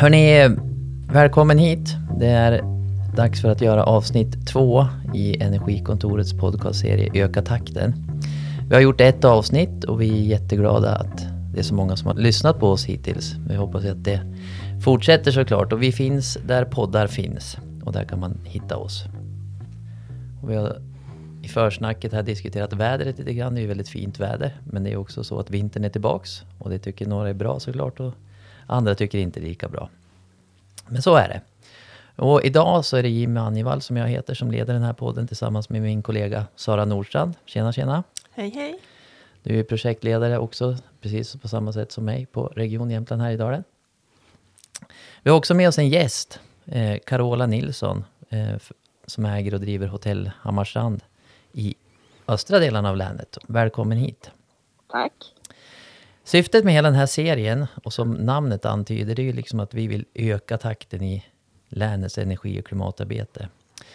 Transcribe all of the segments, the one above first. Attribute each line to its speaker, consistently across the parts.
Speaker 1: Hörni, välkommen hit. Det är dags för att göra avsnitt två i Energikontorets podcastserie Öka takten. Vi har gjort ett avsnitt och vi är jätteglada att det är så många som har lyssnat på oss hittills. Vi hoppas att det fortsätter såklart och vi finns där poddar finns och där kan man hitta oss. Och vi har i försnacket här diskuterat vädret lite grann. Det är ju väldigt fint väder, men det är också så att vintern är tillbaks och det tycker några är bra såklart och andra tycker inte lika bra. Men så är det. Och idag så är det Jimmy Anjevall som jag heter som leder den här podden tillsammans med min kollega Sara Nordstrand. Tjena tjena!
Speaker 2: Hej hej!
Speaker 1: Du är projektledare också, precis på samma sätt som mig på Region Jämtland Härjedalen. Vi har också med oss en gäst, eh, Carola Nilsson, eh, som äger och driver Hotell Hammarstrand i östra delarna av länet. Välkommen hit!
Speaker 3: Tack!
Speaker 1: Syftet med hela den här serien, och som namnet antyder, det är ju liksom att vi vill öka takten i länets energi och klimatarbete.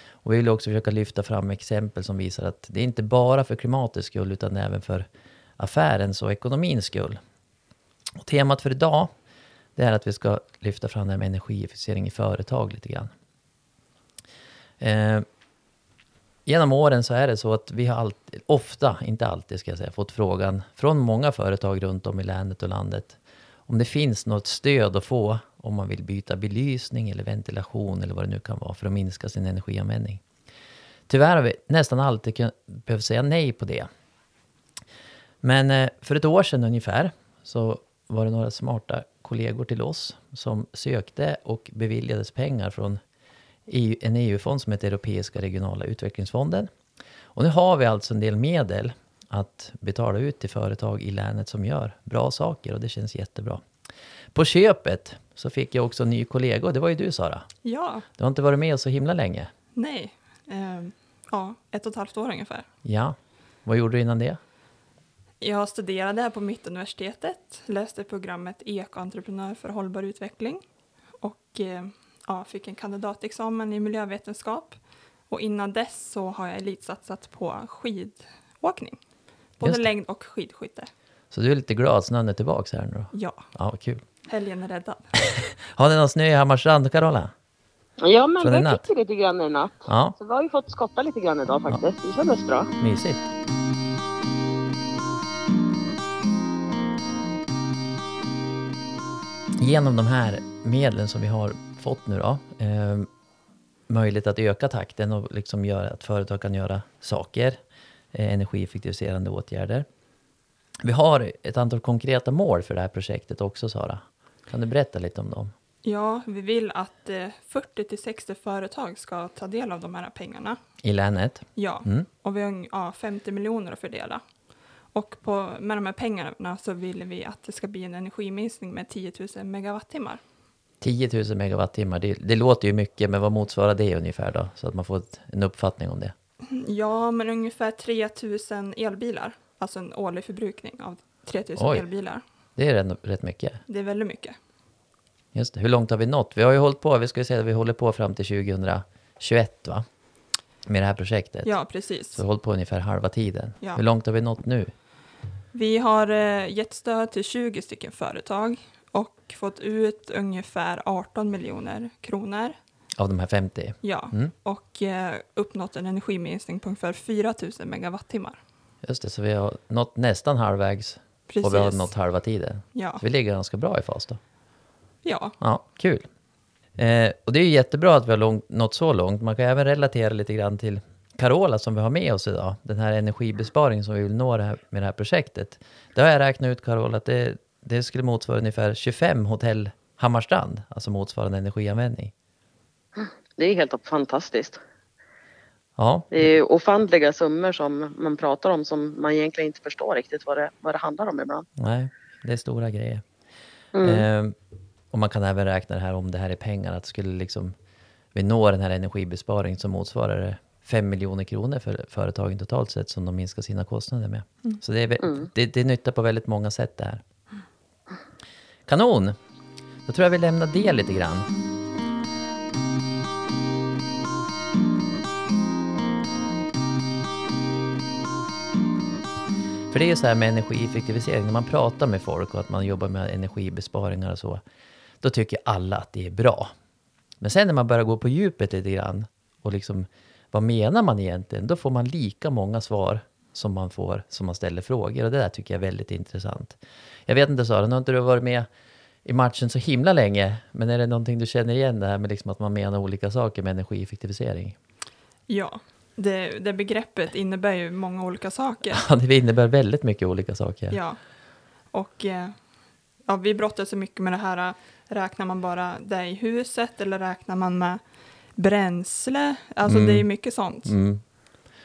Speaker 1: Och vi vill också försöka lyfta fram exempel som visar att det är inte bara för klimatets skull, utan även för affärens och ekonomins skull. Och temat för idag, det är att vi ska lyfta fram det här med energieffektivisering i företag lite grann. Eh, genom åren så är det så att vi har alltid, ofta, inte alltid ska jag säga, fått frågan från många företag runt om i länet och landet om det finns något stöd att få om man vill byta belysning eller ventilation eller vad det nu kan vara för att minska sin energianvändning. Tyvärr har vi nästan alltid behövt säga nej på det. Men eh, för ett år sedan ungefär så var det några smarta kollegor till oss som sökte och beviljades pengar från EU, en EU-fond som heter Europeiska regionala utvecklingsfonden. Och nu har vi alltså en del medel att betala ut till företag i länet som gör bra saker och det känns jättebra. På köpet så fick jag också en ny kollega och det var ju du Sara.
Speaker 2: Ja.
Speaker 1: Du har inte varit med så himla länge.
Speaker 2: Nej. Eh, ja, ett och ett halvt år ungefär.
Speaker 1: Ja. Vad gjorde du innan det?
Speaker 2: Jag studerade här på Mittuniversitetet, läste programmet Ekoentreprenör för hållbar utveckling och eh, ja, fick en kandidatexamen i miljövetenskap. Och innan dess så har jag elitsatsat på skidåkning. Både längd och skidskytte.
Speaker 1: Så du är lite glad snön är tillbaka här nu då?
Speaker 2: Ja.
Speaker 1: Ja, kul.
Speaker 2: Helgen är räddad.
Speaker 1: har ni någon snö i Hammarstrand, Carola?
Speaker 3: Ja, men Från vi fick lite grann i natt.
Speaker 1: Ja.
Speaker 3: Så vi har ju fått skotta lite grann idag faktiskt. Ja. Det kändes bra.
Speaker 1: Mysigt. Genom de här medlen som vi har fått nu då, eh, möjlighet att öka takten och liksom göra att företag kan göra saker, eh, energieffektiviserande åtgärder. Vi har ett antal konkreta mål för det här projektet också, Sara. Kan du berätta lite om dem?
Speaker 2: Ja, vi vill att eh, 40 till 60 företag ska ta del av de här pengarna.
Speaker 1: I länet?
Speaker 2: Ja, mm. och vi har ja, 50 miljoner att fördela. Och på, med de här pengarna så vill vi att det ska bli en energiminskning med 10 000 megawattimmar.
Speaker 1: 10 000 megawattimmar, det, det låter ju mycket, men vad motsvarar det ungefär då? Så att man får ett, en uppfattning om det.
Speaker 2: Ja, men ungefär 3 000 elbilar. Alltså en årlig förbrukning av 3 000 Oj. elbilar.
Speaker 1: Det är rätt, rätt mycket.
Speaker 2: Det är väldigt mycket.
Speaker 1: Just det. Hur långt har vi nått? Vi har ju hållit på, vi ska säga att vi håller på fram till 2021 va? Med det här projektet.
Speaker 2: Ja, precis.
Speaker 1: Så vi har hållit på ungefär halva tiden.
Speaker 2: Ja.
Speaker 1: Hur långt har vi nått nu?
Speaker 2: Vi har eh, gett stöd till 20 stycken företag och fått ut ungefär 18 miljoner kronor.
Speaker 1: Av de här 50?
Speaker 2: Ja, mm. och eh, uppnått en energiminskning på ungefär 4 000 megawattimmar.
Speaker 1: Just det, så vi har nått nästan halvvägs Precis. och vi har nått halva tiden.
Speaker 2: Ja.
Speaker 1: Så vi ligger ganska bra i fas då.
Speaker 2: Ja.
Speaker 1: Ja, kul. Eh, och det är ju jättebra att vi har långt, nått så långt. Man kan även relatera lite grann till Carola som vi har med oss idag. Den här energibesparingen som vi vill nå det här, med det här projektet. Det har jag räknat ut Carola att det, det skulle motsvara ungefär 25 hotell Hammarstrand, alltså motsvarande energianvändning.
Speaker 3: Det är helt fantastiskt.
Speaker 1: Ja.
Speaker 3: Det är ofantliga summor som man pratar om som man egentligen inte förstår riktigt vad det, vad det handlar om ibland.
Speaker 1: Nej, det är stora grejer. Mm. Eh, och man kan även räkna det här om det här är pengar, att skulle liksom vi nå den här energibesparingen så motsvarar det 5 miljoner kronor för företagen totalt sett som de minskar sina kostnader med. Mm. Så det är, mm. det, det är nytta på väldigt många sätt det här. Kanon! Då tror jag vi lämnar det lite grann. För det är ju så här med energieffektivisering, när man pratar med folk och att man jobbar med energibesparingar och så. då tycker alla att det är bra. Men sen när man börjar gå på djupet lite grann och liksom vad menar man egentligen? Då får man lika många svar som man får som man ställer frågor och det där tycker jag är väldigt intressant. Jag vet inte Sara, nu har inte du varit med i matchen så himla länge, men är det någonting du känner igen det här med liksom att man menar olika saker med energieffektivisering?
Speaker 2: Ja, det, det begreppet innebär ju många olika saker.
Speaker 1: Ja, det innebär väldigt mycket olika saker.
Speaker 2: Ja, och eh, ja, vi brottas så mycket med det här, räknar man bara det i huset eller räknar man med bränsle? Alltså
Speaker 1: Mm.
Speaker 2: det är mycket sånt.
Speaker 1: Mm.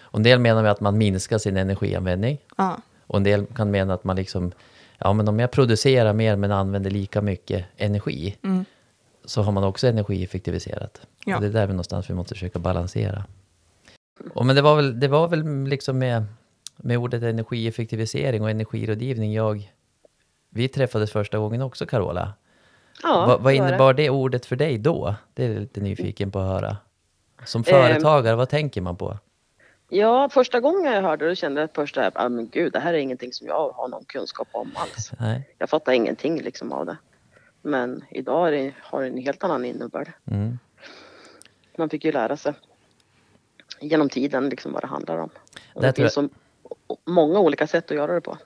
Speaker 1: Och en del menar med att man minskar sin energianvändning.
Speaker 2: Ja,
Speaker 1: Och en del kan mena att man liksom, ja men om jag producerar mer men använder lika mycket energi,
Speaker 2: mm,
Speaker 1: så har man också energieffektiviserat.
Speaker 2: Ja.
Speaker 1: Och det är där vi någonstans vi måste försöka balansera. Och men det var väl, det var väl liksom med, med ordet energieffektivisering och energirådgivning jag, vi träffades första gången också Carola.
Speaker 3: Ja,
Speaker 1: vad, vad
Speaker 3: det var det.
Speaker 1: innebar det ordet för dig då? Det är jag lite nyfiken på att höra. Som
Speaker 3: Ehm.
Speaker 1: företagare, vad tänker man på?
Speaker 3: Ja, första gången jag hörde det kände jag först att ah, men gud, det här är ingenting som jag har någon kunskap om alls.
Speaker 1: Nej.
Speaker 3: Jag fattar ingenting liksom av det. Men idag det, har det en helt annan innebörd.
Speaker 1: Mm.
Speaker 3: Man fick ju lära sig genom tiden liksom vad det handlar om. Och det
Speaker 1: tror
Speaker 3: finns så många olika sätt att göra det på.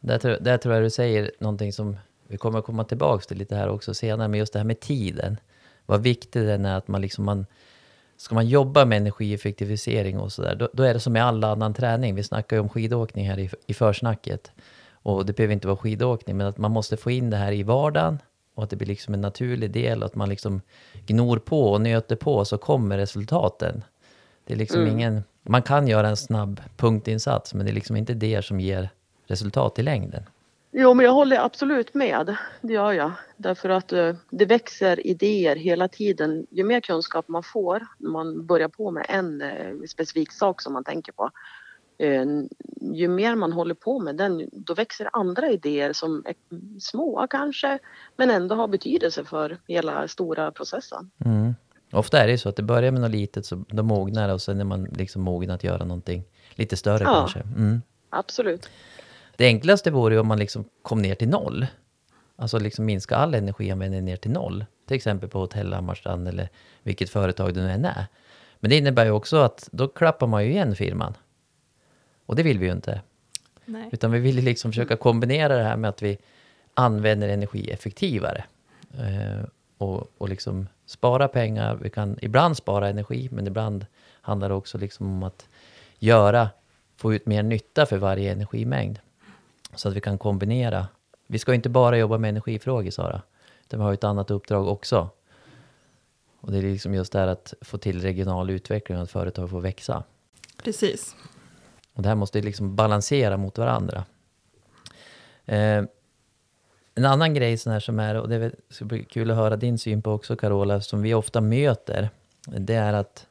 Speaker 1: Där, tror- där tror jag du säger någonting som vi kommer att komma tillbaka till lite här också senare, men just det här med tiden. Vad viktigt den är att man liksom, man, ska man jobba med energieffektivisering och sådär, då, då är det som med all annan träning. Vi snackar ju om skidåkning här i, i försnacket. Och det behöver inte vara skidåkning, men att man måste få in det här i vardagen och att det blir liksom en naturlig del och att man liksom gnor på och nöter på så kommer resultaten. Det är liksom ingen, man kan göra en snabb punktinsats, men det är liksom inte det som ger resultat i längden.
Speaker 3: Jo, men jag håller absolut med. Det gör jag. Därför att eh, det växer idéer hela tiden. Ju mer kunskap man får när man börjar på med en eh, specifik sak som man tänker på. Eh, ju mer man håller på med den, då växer andra idéer som är små kanske, men ändå har betydelse för hela stora processen.
Speaker 1: Mm. Ofta är det ju så att det börjar med något litet, så då mognar det och sen är man liksom mogen att göra någonting lite större
Speaker 3: Ja.
Speaker 1: kanske. Mm.
Speaker 3: Absolut.
Speaker 1: Det enklaste vore ju om man liksom kom ner till noll. Alltså liksom minska all energianvändning ner till noll. Till exempel på Hotell Hammarstrand eller vilket företag det nu än är. Men det innebär ju också att då klappar man ju igen firman. Och det vill vi ju inte.
Speaker 2: nej.
Speaker 1: Utan vi vill liksom försöka kombinera det här med att vi använder energi effektivare. Eh, och, och liksom spara pengar. Vi kan ibland spara energi, men ibland handlar det också liksom om att göra, få ut mer nytta för varje energimängd. Så att vi kan kombinera. Vi ska inte bara jobba med energifrågor, Sara. Utan vi har ett annat uppdrag också. Och det är liksom just det här att få till regional utveckling och att företag får växa.
Speaker 2: Precis.
Speaker 1: Och det här måste liksom balansera mot varandra. Eh, en annan grej sån här som är, och det är ska bli kul att höra din syn på också Carola, som vi ofta möter, det är att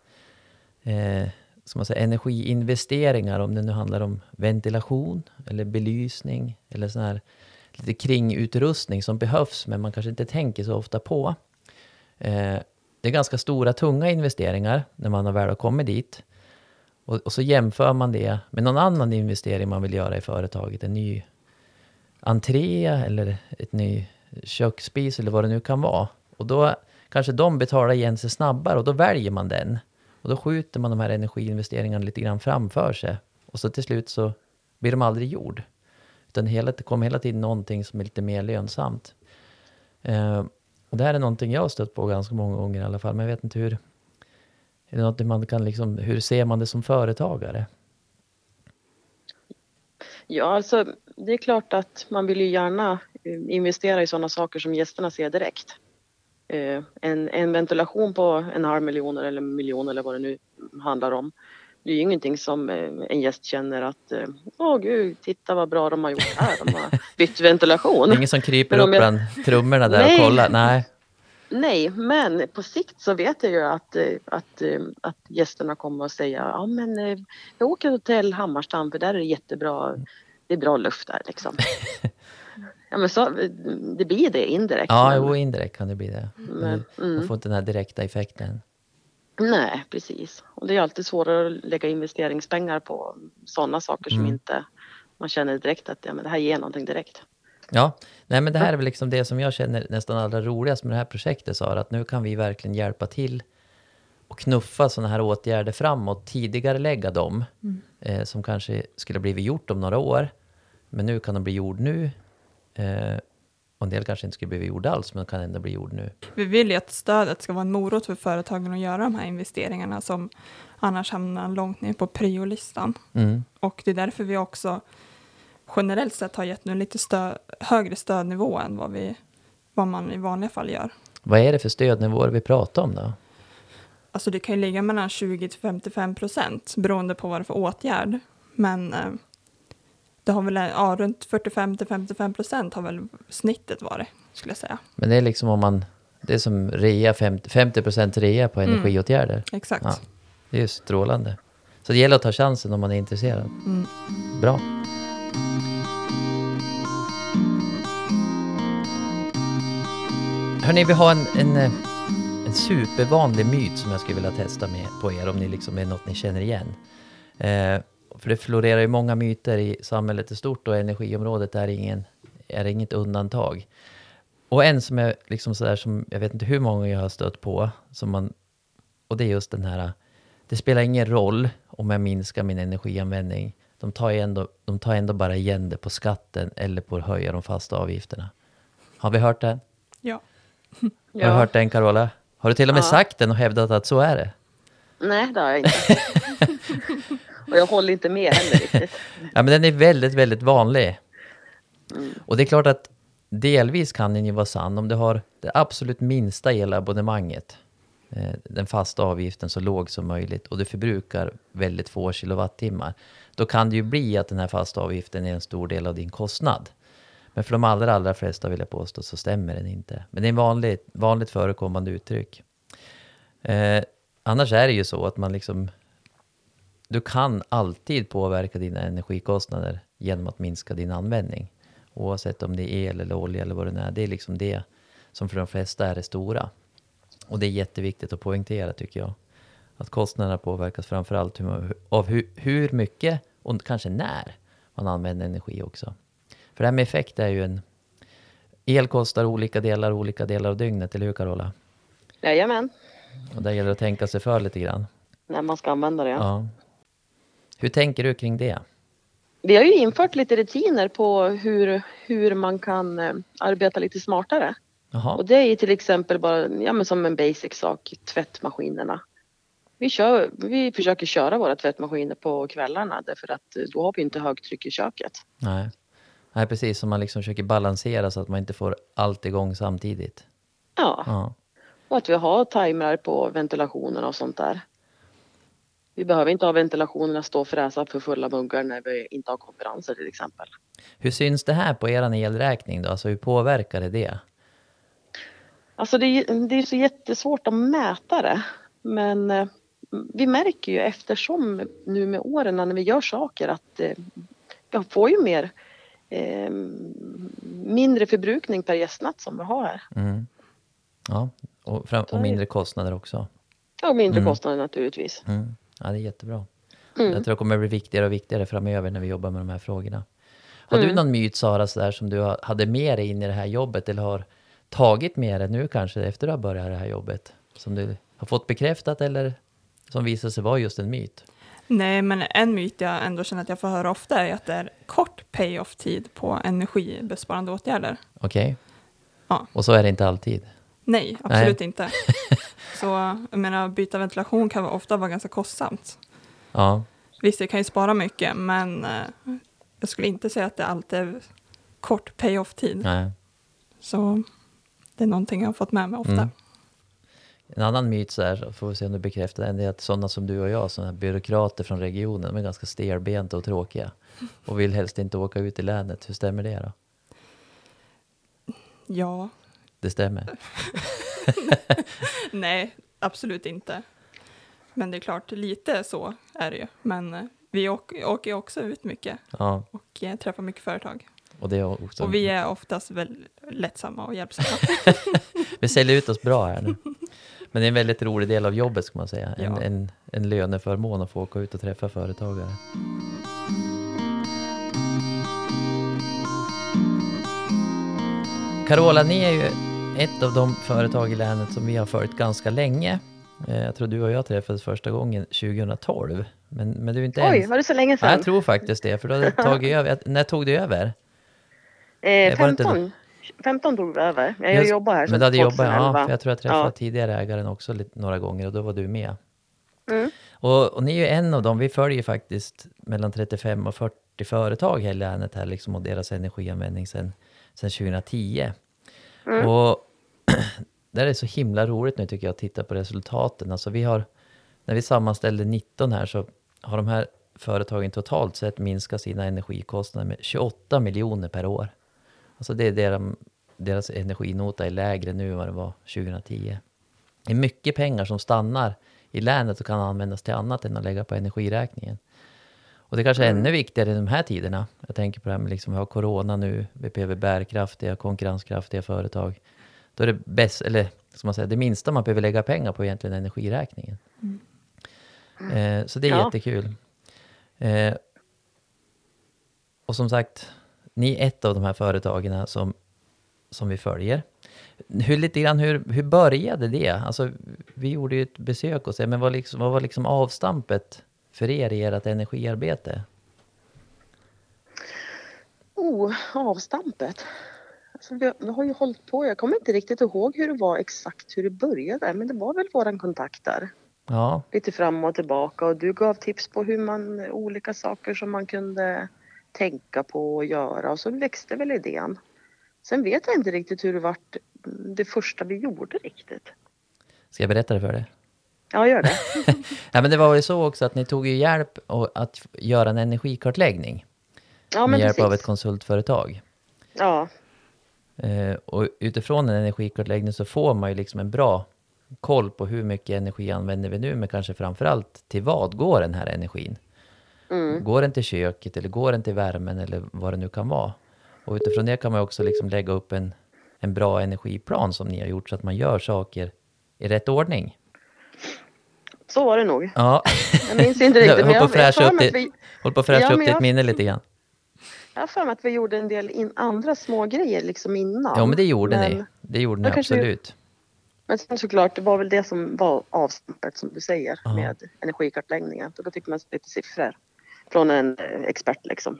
Speaker 1: eh, som man säger, energiinvesteringar, om det nu handlar om ventilation eller belysning eller sån här lite kringutrustning som behövs men man kanske inte tänker så ofta på. Eh, det är ganska stora, tunga investeringar när man har väl har kommit dit. Och, och så jämför man det med någon annan investering man vill göra i företaget. En ny entré eller ett ny köksspis eller vad det nu kan vara. Och då kanske de betalar igen sig snabbare och då väljer man den. Och då skjuter man de här energiinvesteringarna lite grann framför sig. Och så till slut så blir de aldrig gjord. Utan hela, det kommer hela tiden någonting som är lite mer lönsamt. Eh, och det här är någonting jag har stött på ganska många gånger i alla fall. Men jag vet inte hur... Är det något man kan liksom, hur ser man det som företagare?
Speaker 3: Ja, alltså det är klart att man vill ju gärna eh, investera i sådana saker som gästerna ser direkt. Eh, En, en ventilation på en halv miljon eller en miljon eller vad det nu handlar om. Det är ju ingenting som eh, en gäst känner att eh, åh gud, titta vad bra de har gjort här. De har bytt ventilation.
Speaker 1: Ingen som kryper upp
Speaker 3: jag-
Speaker 1: bland trummorna där
Speaker 3: Nej.
Speaker 1: och kollar? Nej.
Speaker 3: Nej, men på sikt så vet jag ju att, att, att gästerna kommer att säga ja men jag åker till hotell Hammarstrand för där är det jättebra, det är bra luft där liksom. Ja men så, det blir det indirekt.
Speaker 1: Ja,
Speaker 3: men,
Speaker 1: jo, indirekt kan det bli det. Men
Speaker 3: men,
Speaker 1: Man
Speaker 3: mm,
Speaker 1: får inte den här direkta effekten.
Speaker 3: nej, precis. Och det är alltid svårare att lägga investeringspengar på sådana saker som
Speaker 1: Mm.
Speaker 3: inte man känner direkt att ja, men det här ger någonting direkt.
Speaker 1: Ja, nej men det här är väl liksom det som jag känner nästan allra roligast med det här projektet Sara, att nu kan vi verkligen hjälpa till och knuffa sådana här åtgärder framåt, tidigare lägga dem, eh, som kanske skulle blivit gjort om några år, men nu kan de bli gjord nu. Eh, och en del kanske inte skulle bli gjord alls, men kan ändå bli gjord nu.
Speaker 2: Vi vill ju att stödet ska vara en morot för företagen att göra de här investeringarna som annars hamnar långt ner på priolistan.
Speaker 1: Mm.
Speaker 2: Och det är därför vi också generellt sett har gett nu lite stö högre stödnivå än vad, vi, vad man i vanliga fall gör.
Speaker 1: Vad är det för stödnivåer vi pratar om då?
Speaker 2: Alltså det kan ju ligga mellan 20 till 55 procent beroende på vad det är för åtgärd. Men eh, det har väl, ja, runt 45 till 55 procent har väl snittet varit, skulle jag säga.
Speaker 1: Men det är liksom om man, det är som rea, 50, 50% rea på
Speaker 2: Mm.
Speaker 1: energiåtgärder.
Speaker 2: Exakt.
Speaker 1: Ja, det är ju strålande. Så det gäller att ta chansen om man är intresserad.
Speaker 2: Mm.
Speaker 1: Bra. Hörni, vi har en, en, en supervanlig myt som jag skulle vilja testa med på er, om ni liksom är något ni känner igen. Eh, för det florerar ju många myter i samhället i stort och energiområdet är, ingen, är inget undantag. Och en som är liksom sådär som, jag vet inte hur många jag har stött på, som man, och det är just den här, det spelar ingen roll om jag minskar min energianvändning. De tar, ju ändå, de tar ändå bara igen det på skatten eller på att höja de fasta avgifterna. Har vi hört den?
Speaker 2: Ja.
Speaker 1: Har du hört den Carola? Har du till och med
Speaker 3: Ja.
Speaker 1: sagt den och hävdat att så är det?
Speaker 3: Nej, det har jag inte. och jag håller inte med heller riktigt.
Speaker 1: Ja, men den är väldigt, väldigt vanlig. Och det är klart att delvis kan den ju vara sann om du har det absolut minsta elabonnemanget, eh, den fasta avgiften så låg som möjligt och du förbrukar väldigt få kilowattimmar. Då kan det ju bli att den här fasta avgiften är en stor del av din kostnad. Men för de allra, allra flesta vill jag påstå så stämmer den inte. Men det är en vanligt, vanligt förekommande uttryck. Eh, annars är det ju så att man liksom du kan alltid påverka dina energikostnader genom att minska din användning. Oavsett om det är el eller olja eller vad det nu är. Det är liksom det som för de flesta är det stora. Och det är jätteviktigt att poängtera tycker jag. Att kostnaderna påverkas framförallt av hur, hur mycket och kanske när man använder energi också. För det här med effekt är ju en... El kostar olika delar olika delar av dygnet, eller hur Carola?
Speaker 3: Jajamän,
Speaker 1: Och där gäller det att tänka sig för lite grann.
Speaker 3: när man ska använda det.
Speaker 1: Ja. Hur tänker du kring det?
Speaker 3: Vi har ju infört lite rutiner på hur, hur man kan eh, arbeta lite smartare.
Speaker 1: Jaha.
Speaker 3: Och det är ju till exempel bara ja, men som en basic sak, tvättmaskinerna. Vi, kör, vi försöker köra våra tvättmaskiner på kvällarna därför att eh, då har vi inte högtryck i köket.
Speaker 1: Nej. Nej, precis som man liksom försöker balansera så att man inte får allt igång samtidigt.
Speaker 3: Ja,
Speaker 1: Ja.
Speaker 3: och att vi har timrar på ventilationen och sånt där. Vi behöver inte ha ventilationerna stå och fräsa för fulla muggar när vi inte har konferenser till exempel.
Speaker 1: Hur syns det här på er elräkning då? Alltså hur påverkar det det?
Speaker 3: Alltså det är, det är så jättesvårt att mäta det. Men eh, vi märker ju eftersom nu med åren när vi gör saker att eh, jag får ju mer eh, mindre förbrukning per gästnatt som vi har här.
Speaker 1: Mm. Ja, och, fram, och mindre kostnader också.
Speaker 3: Och mindre
Speaker 1: Mm.
Speaker 3: kostnader naturligtvis.
Speaker 1: Mm. Ja, det är jättebra.
Speaker 3: Mm.
Speaker 1: Jag tror det kommer bli viktigare och viktigare framöver när vi jobbar med de här frågorna. Har du
Speaker 3: Mm.
Speaker 1: någon myt Sara, så där, som du hade med dig in i det här jobbet eller har tagit med dig nu kanske efter att du har börjat det här jobbet? Som du har fått bekräftat eller som visar sig vara just en myt?
Speaker 2: Nej, men en myt jag ändå känner att jag får höra ofta är att det är kort pay-off-tid på energibesparande åtgärder.
Speaker 1: Okej?
Speaker 2: Ja.
Speaker 1: Och så är det inte alltid?
Speaker 2: Nej, absolut inte. Så jag menar, byta ventilation kan ofta vara ganska kostsamt.
Speaker 1: Ja.
Speaker 2: Visst, det kan ju spara mycket, men eh, jag skulle inte säga att det alltid är kort pay-off-tid.
Speaker 1: Nej.
Speaker 2: Så det är någonting jag har fått med mig ofta.
Speaker 1: Mm. En annan myt, så här, får vi se om du bekräftar den, är att sådana som du och jag, sådana byråkrater från regionen, de är ganska stelbenta och tråkiga. Och vill helst inte åka ut i länet. Hur stämmer det då?
Speaker 2: Ja,
Speaker 1: Det stämmer?
Speaker 2: nej, absolut inte. Men det är klart, lite så är det ju. Men eh, vi åker, åker också ut mycket
Speaker 1: Ja,
Speaker 2: och eh, träffar mycket företag.
Speaker 1: och det är också...
Speaker 2: Och vi är oftast väl lättsamma och hjälpsamma.
Speaker 1: Vi säljer ut oss bra här nu. Men det är en väldigt rolig del av jobbet ska man säga. En,
Speaker 2: Ja.
Speaker 1: en, en löneförmån att få åka ut och träffa företagare. Carola, ni är ju ett av de företag i länet som vi har följt ganska länge. Eh, Jag tror du och jag träffades första gången 2012. Men, men du är inte
Speaker 3: Oj,
Speaker 1: ens...
Speaker 3: var det så länge
Speaker 1: Ja,
Speaker 3: sedan?
Speaker 1: jag tror faktiskt det, för du hade tagit över. När tog du över?
Speaker 3: eh,
Speaker 1: var det inte
Speaker 3: 15, 15 tog vi över. Jag
Speaker 1: Just-
Speaker 3: jobbar här
Speaker 1: Men
Speaker 3: sedan
Speaker 1: du hade jobbat,
Speaker 3: 2011.
Speaker 1: ja, för jag tror jag träffade
Speaker 3: Ja.
Speaker 1: tidigare ägaren också lite, några gånger och då var du med.
Speaker 3: Mm.
Speaker 1: Och, och ni är ju en av dem, vi följer faktiskt mellan 35 och 40 företag här i länet här liksom och deras energianvändning sedan 2010.
Speaker 3: Mm.
Speaker 1: Och det är så himla roligt nu tycker jag att titta på resultaten. Alltså vi har, när vi sammanställde 19 här så har de här företagen totalt sett minskat sina energikostnader med 28 miljoner per år. Alltså det är deras, deras energinota är lägre nu än vad det var 2010. Det är mycket pengar som stannar i länet och kan användas till annat än att lägga på energiräkningen. Och det kanske är ännu viktigare i de här tiderna. Jag tänker på det här med liksom, vi har corona nu, vi behöver bärkraftiga, konkurrenskraftiga företag. Då är det bäst, eller ska man säga, det minsta man behöver lägga pengar på är egentligen energiräkningen. Eh, så det är
Speaker 3: Ja.
Speaker 1: jättekul. Eh, och som sagt, ni är ett av de här företagen som, som vi följer. Hur, lite grann, hur, hur började det? Alltså, vi gjorde ju ett besök och så, men vad, liksom, vad var liksom avstampet för er i ert energiarbete?
Speaker 3: Oh, avstampet. Alltså, vi, vi har ju hållit på, jag kommer inte riktigt ihåg hur det var exakt hur det började, men det var väl våran kontakt där.
Speaker 1: Ja,
Speaker 3: Lite fram och tillbaka och du gav tips på hur man, olika saker som man kunde tänka på och göra och så växte väl idén. Sen vet jag inte riktigt hur det vart det första vi gjorde riktigt.
Speaker 1: ska jag berätta det för dig?
Speaker 3: Ja, gör det.
Speaker 1: Ja, men det var ju så också att ni tog ju hjälp att göra en energikartläggning
Speaker 3: Ja,
Speaker 1: med
Speaker 3: men
Speaker 1: hjälp
Speaker 3: precis.
Speaker 1: av ett konsultföretag.
Speaker 3: Ja,
Speaker 1: Eh, och utifrån en energikartläggning så får man ju liksom en bra koll på hur mycket energi använder vi nu, men kanske framförallt till vad går den här energin?
Speaker 3: mm,
Speaker 1: Går den till köket eller går den till värmen eller vad det nu kan vara? Och utifrån det kan man också liksom lägga upp en, en bra energiplan som ni har gjort så att man gör saker i rätt ordning.
Speaker 3: Så var det nog.
Speaker 1: Ja,
Speaker 3: Jag minns inte riktigt.
Speaker 1: Jag håller på att fräscha upp
Speaker 3: mig att
Speaker 1: det.
Speaker 3: vi-
Speaker 1: håll på att fräscha
Speaker 3: Ja,
Speaker 1: upp
Speaker 3: men
Speaker 1: ditt
Speaker 3: jag-
Speaker 1: minne lite grann.
Speaker 3: Jag har för mig att vi gjorde en del in, andra små grejer liksom innan.
Speaker 1: Ja, men det gjorde
Speaker 3: Men-
Speaker 1: ni. Det gjorde ni absolut.
Speaker 3: Men sen såklart, det var väl det som var avstampet som du säger
Speaker 1: Ja.
Speaker 3: med energikartläggningen. Då fick man lite siffror från en eh, expert liksom.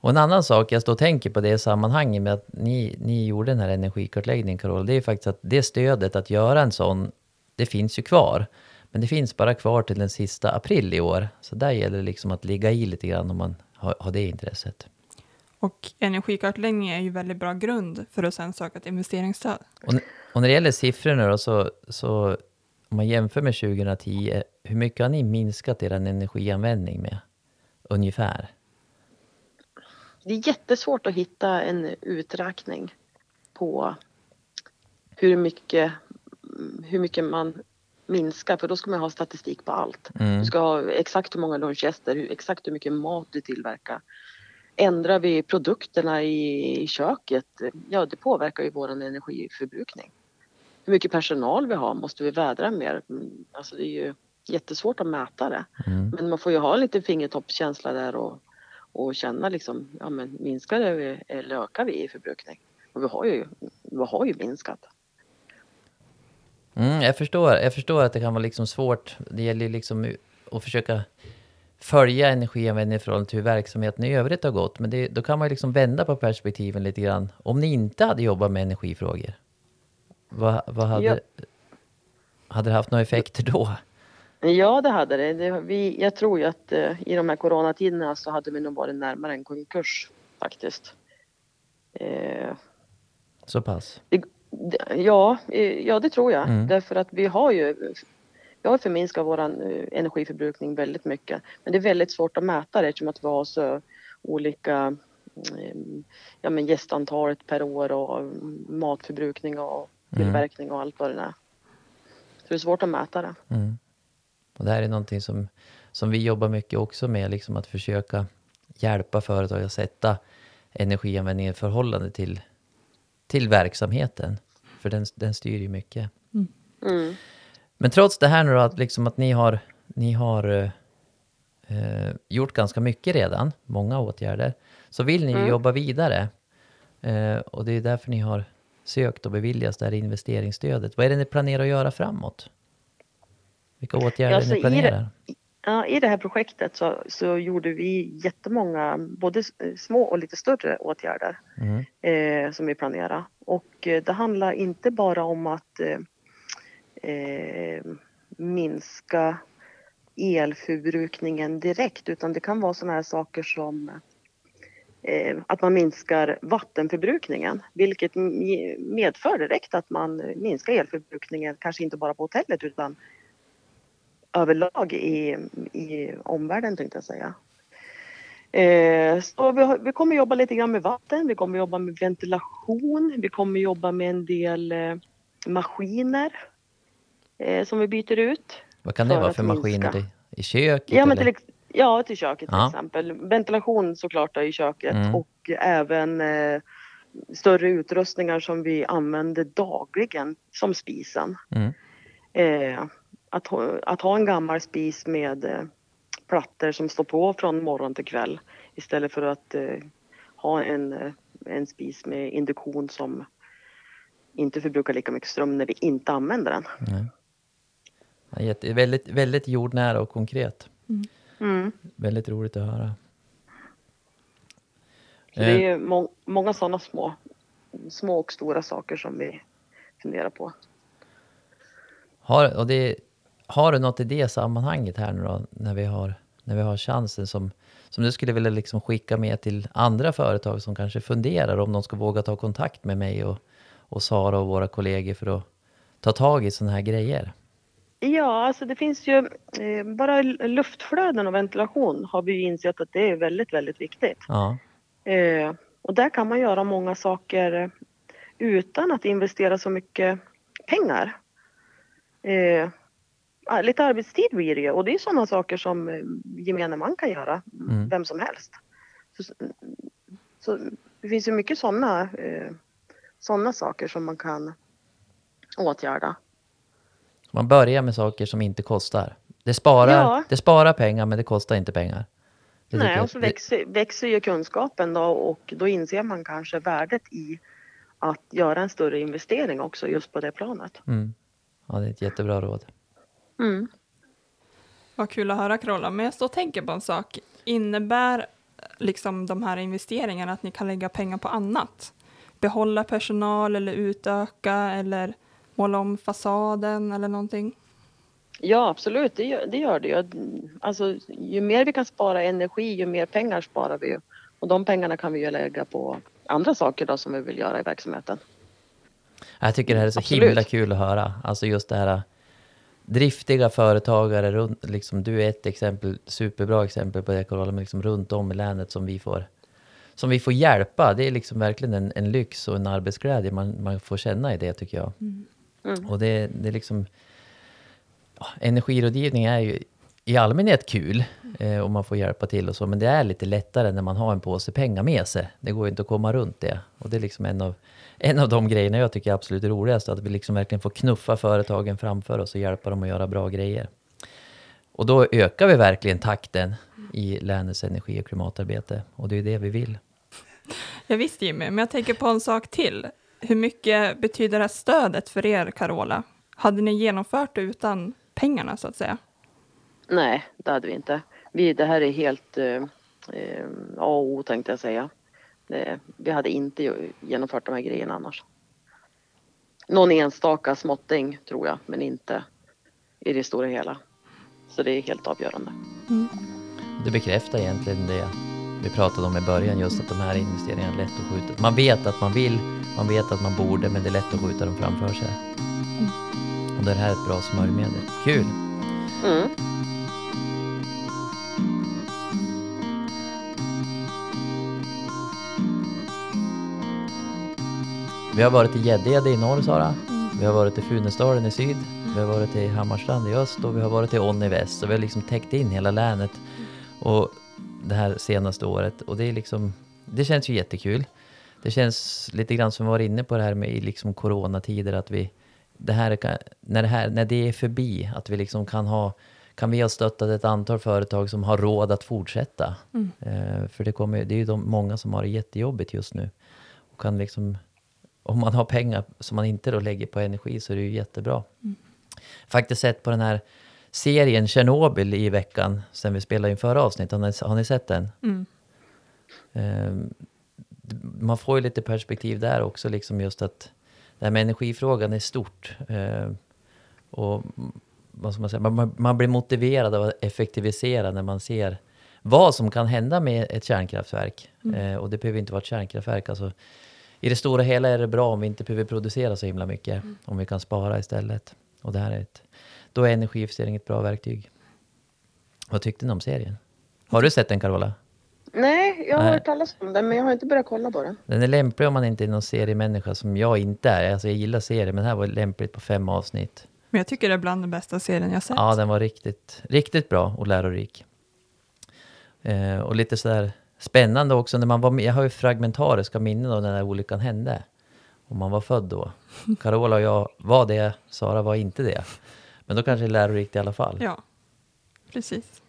Speaker 1: Och en annan sak jag står och tänker på det sammanhanget med att ni, ni gjorde den här energikartläggningen, Carola, det är faktiskt att det stödet att göra en sån, det finns ju kvar. Men det finns bara kvar till den sista april i år. Så där gäller det liksom att ligga i lite grann om man har, har det intresset.
Speaker 2: Och energikartläggning är ju väldigt bra grund för att sen söka ett investeringsstöd.
Speaker 1: Och, och när det gäller siffrorna då, så, så om man jämför med 2010, hur mycket har ni minskat er energianvändning med? Ungefär?
Speaker 3: Det är jättesvårt att hitta en uträkning på hur mycket, hur mycket man minskar för då ska man ha statistik på allt.
Speaker 1: Mm.
Speaker 3: Du ska ha exakt hur många lunchgäster, exakt hur mycket mat du tillverkar. Ändrar vi produkterna i, i köket, ja det påverkar ju vår energiförbrukning. Hur mycket personal vi har, måste vi vädra mer? Alltså det är ju jättesvårt att mäta det.
Speaker 1: Mm.
Speaker 3: Men man får ju ha lite fingertoppskänsla där och, och känna liksom, ja men minskar det eller ökar vi i förbrukning? Och vi har ju, vi har ju minskat.
Speaker 1: Mm, jag, förstår, jag förstår att det kan vara liksom svårt. Det gäller liksom att försöka följa energianvändningen i förhållande till hur verksamheten i övrigt har gått. Men det, då kan man liksom vända på perspektiven lite grann. Om ni inte hade jobbat med energifrågor, vad, vad hade,
Speaker 3: Ja.
Speaker 1: hade det haft några effekter då?
Speaker 3: Ja, det hade det. det vi, jag tror ju att eh, i de här coronatiderna så hade vi nog varit närmare en konkurs faktiskt. Eh,
Speaker 1: Så pass?
Speaker 3: det- ja, eh, ja, det tror jag.
Speaker 1: Mm.
Speaker 3: Därför att vi har ju vi har förminskat vår energiförbrukning väldigt mycket. Men det är väldigt svårt att mäta det eftersom att vi har så olika eh, ja, men gästantalet per år och mm, matförbrukning och
Speaker 1: Mm.
Speaker 3: tillverkning och allt vad det är. Så det är svårt att mäta det.
Speaker 1: Mm. Och det här är någonting som, som vi jobbar mycket också med, liksom att försöka hjälpa företag att sätta energianvändningen i förhållande till, till verksamheten. För den, den styr ju mycket.
Speaker 3: Mm.
Speaker 1: Men trots det här nu då, att, liksom att ni har, ni har eh, eh, gjort ganska mycket redan, många åtgärder, så vill ni ju
Speaker 3: Mm.
Speaker 1: jobba vidare. Eh, och det är därför ni har sökt och beviljats det här investeringsstödet. Vad är det ni planerar att göra framåt? Vilka åtgärder
Speaker 3: alltså,
Speaker 1: ni planerar?
Speaker 3: I det, ja, I det här projektet så, så gjorde vi jättemånga, både små och lite större åtgärder
Speaker 1: Mm.
Speaker 3: eh, som vi planerar. Och eh, det handlar inte bara om att eh, eh, minska elförbrukningen direkt utan det kan vara sådana här saker som eh, att man minskar vattenförbrukningen vilket medför direkt att man minskar elförbrukningen kanske inte bara på hotellet utan överlag i, i omvärlden tänkte jag säga. Eh, så vi, har, vi kommer jobba lite grann med vatten, vi kommer jobba med ventilation, vi kommer jobba med en del eh, maskiner eh, som vi byter ut.
Speaker 1: Vad kan det vara för maskiner? Till, I köket?
Speaker 3: Ja, men till, ja, till köket till
Speaker 1: Ja.
Speaker 3: exempel. Ventilation såklart då i köket
Speaker 1: Mm.
Speaker 3: och även eh, större utrustningar som vi använder dagligen som spisen.
Speaker 1: Mm.
Speaker 3: Eh, att, ha, att ha en gammal spis med eh, plattor som står på från morgon till kväll istället för att eh, ha en, eh, en spis med induktion som inte förbrukar lika mycket ström när vi inte använder den.
Speaker 1: Nej. Ja, jätte, väldigt, väldigt jordnära och konkret.
Speaker 3: Mm.
Speaker 1: Väldigt roligt att höra.
Speaker 3: Så det är må- många sådana små, små och stora saker som vi funderar på.
Speaker 1: Har, och det, har du något i det sammanhanget här nu då, när vi har, när vi har chansen som, som du skulle vilja liksom skicka med till andra företag som kanske funderar om de ska våga ta kontakt med mig och, och Sara och våra kollegor för att ta tag i sådana här grejer?
Speaker 3: Ja, alltså det finns ju eh, bara luftflöden och ventilation har vi insett att det är väldigt, väldigt viktigt.
Speaker 1: Ja,
Speaker 3: Eh, och där kan man göra många saker utan att investera så mycket pengar. Lite arbetstid blir det ju och det är sådana saker som eh, gemene man kan göra,
Speaker 1: Mm.
Speaker 3: vem som helst. Så, så det finns ju mycket sådana eh, såna saker som man kan åtgärda.
Speaker 1: man börjar med saker som inte kostar. Det sparar,
Speaker 3: Ja.
Speaker 1: det sparar pengar men det kostar inte pengar. Det
Speaker 3: Nej, och så
Speaker 1: det-
Speaker 3: växer, växer ju kunskapen då och då inser man kanske värdet i att göra en större investering också just på det planet.
Speaker 1: Mm. Ja, det är ett jättebra råd.
Speaker 3: Mm.
Speaker 2: Vad kul att höra Carola, men jag står och tänker på en sak. Innebär liksom de här investeringarna att ni kan lägga pengar på annat? Behålla personal eller utöka eller måla om fasaden eller någonting?
Speaker 3: Ja, absolut, det gör det. Gör det. ju. Alltså, ju mer vi kan spara energi, ju mer pengar sparar vi. Och de pengarna kan vi ju lägga på andra saker då som vi vill göra i verksamheten.
Speaker 1: Jag tycker det här är så
Speaker 3: Absolut.
Speaker 1: himla kul att höra. Alltså just det här driftiga företagare, runt, liksom, du är ett exempel, superbra exempel på det Carola, men liksom runt om i länet som vi får, som vi får hjälpa. Det är liksom verkligen en, en lyx och en arbetsglädje man, man får känna i det tycker jag.
Speaker 3: Mm.
Speaker 1: Och det, det är liksom, ja, energirådgivning är ju i allmänhet kul och man får hjälpa till och så, men det är lite lättare när man har en påse pengar med sig. Det går ju inte att komma runt det. Och det är liksom en av, en av de grejerna jag tycker är absolut roligast, att vi liksom verkligen får knuffa företagen framför oss och hjälpa dem att göra bra grejer. Och då ökar vi verkligen takten i länets energi och klimatarbete. Och det är det vi vill.
Speaker 2: Jag visste Jimmy, men jag tänker på en sak till. Hur mycket betyder det här stödet för er, Carola? Hade ni genomfört det utan pengarna, så att säga?
Speaker 3: Nej, det hade vi inte. Vi, det här är helt eh, eh, A och O tänkte jag säga. Det, vi hade inte genomfört de här grejerna annars. Någon enstaka småtting tror jag, men inte i det stora hela. Så det är helt avgörande.
Speaker 1: Det bekräftar egentligen det vi pratade om i början, just att de här investeringarna är lätt att skjuta. Man vet att man vill, man vet att man borde, men det är lätt att skjuta dem framför sig. Och det här är ett bra smörjmedel. Kul!
Speaker 3: Mm.
Speaker 1: Vi har varit i Gäddede i norr, Sara. Vi har varit i Funäsdalen i syd. Vi har varit i Hammarstrand i öst och vi har varit i Ånne i väst. Så vi har liksom täckt in hela länet och det här senaste året. Och det är liksom, det känns ju jättekul. Det känns lite grann som vi var inne på det här med i liksom coronatider att vi, det här, när det här, när det är förbi, att vi liksom kan ha, kan vi ha stöttat ett antal företag som har råd att fortsätta. Eh, för det, kommer, det är ju de, många som har det jättejobbigt just nu. Och kan liksom... Om man har pengar som man inte då lägger på energi så är det ju jättebra. Faktiskt sett på den här serien Tjernobyl i veckan, sen vi spelade in förra avsnittet. Har ni, har ni sett den?
Speaker 2: Mm.
Speaker 1: D- man får ju lite perspektiv där också, liksom just att det här med energifrågan är stort. Ehm, och mm, vad ska man säga, man- man, blir motiverad av att effektivisera när man ser vad som kan hända med ett kärnkraftverk. Ehm, och det behöver inte vara ett kärnkraftverk. Alltså, I det stora hela är det bra om vi inte behöver producera så himla mycket. Om vi kan spara istället. Och det här är ett, då är energieffektivisering ett bra verktyg. Vad tyckte ni om serien? Har du sett den Carola?
Speaker 3: Nej, jag har
Speaker 1: Nej.
Speaker 3: hört talas om den men jag har inte börjat kolla på den.
Speaker 1: Den är lämplig om man inte är någon seriemänniska som jag inte är. Alltså jag gillar serier, men det här var lämpligt på fem avsnitt.
Speaker 2: Men jag tycker det är bland den bästa serien jag sett.
Speaker 1: Ja, den var riktigt, riktigt bra och lärorik. Eh, och lite sådär spännande också när man var med. Jag har ju fragmentariska minnen av när den här olyckan hände. Om man var född då. Carola och jag var det, Sara var inte det. Men då kanske det är lärorikt i alla fall.
Speaker 2: Ja, precis.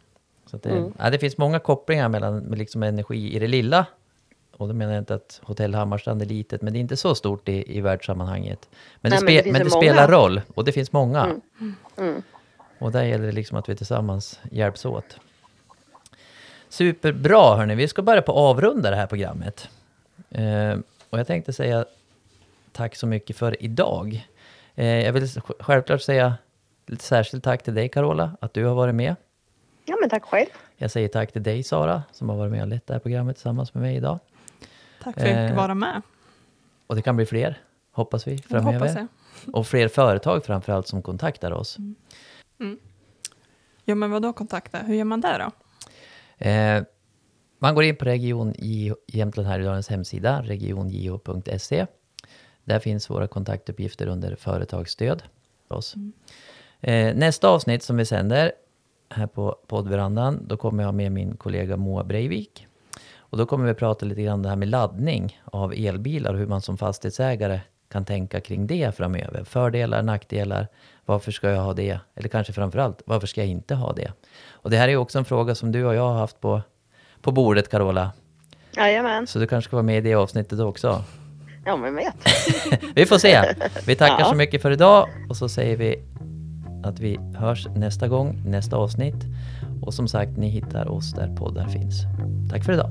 Speaker 1: Så det, ja, det finns många kopplingar mellan med liksom energi i det lilla. Och då menar jag inte att Hotell Hammarstrand är litet, men det är inte så stort i, i världssammanhanget. Men det,
Speaker 3: Nej, men det
Speaker 1: spe, men det
Speaker 3: många.
Speaker 1: spelar roll, och det finns många.
Speaker 3: Mm.
Speaker 1: Och där gäller det liksom att vi tillsammans hjälps åt. Superbra hörni, vi ska börja på avrunda det här programmet. Eh, och jag tänkte säga tack så mycket för idag. Eh, jag vill sj- självklart säga ett särskilt tack till dig Carola, att du har varit med.
Speaker 3: Ja men tack själv.
Speaker 1: Jag säger tack till dig Sara, som har varit med och lett det här programmet tillsammans med mig idag.
Speaker 2: Tack för att jag
Speaker 1: Eh,
Speaker 2: fick vara med.
Speaker 1: Och det kan bli fler, hoppas vi, framöver.
Speaker 2: hoppas jag.
Speaker 1: Och fler företag framförallt som kontaktar oss.
Speaker 2: Ja, men vad då kontakta? Hur gör man det då?
Speaker 1: Eh, man går in på Region J- Jämtland Härjedalens hemsida, regionjo.se. Där finns våra kontaktuppgifter under företagsstöd. för Oss. Eh, nästa avsnitt som vi sänder här på poddverandan, då kommer jag med min kollega Moa Breivik. Och då kommer vi prata lite grann det här med laddning av elbilar och hur man som fastighetsägare kan tänka kring det framöver. Fördelar, nackdelar, varför ska jag ha det? Eller kanske framförallt, varför ska jag inte ha det? Och det här är också en fråga som du och jag har haft på, på bordet, Carola.
Speaker 3: Jajamän.
Speaker 1: Så du kanske ska vara med i det avsnittet också.
Speaker 3: Ja men vet.
Speaker 1: Vi får se. Vi tackar
Speaker 3: Ja.
Speaker 1: så mycket för idag och så säger vi att vi hörs nästa gång, nästa avsnitt. Och som sagt, ni hittar oss där poddar finns. Tack för idag.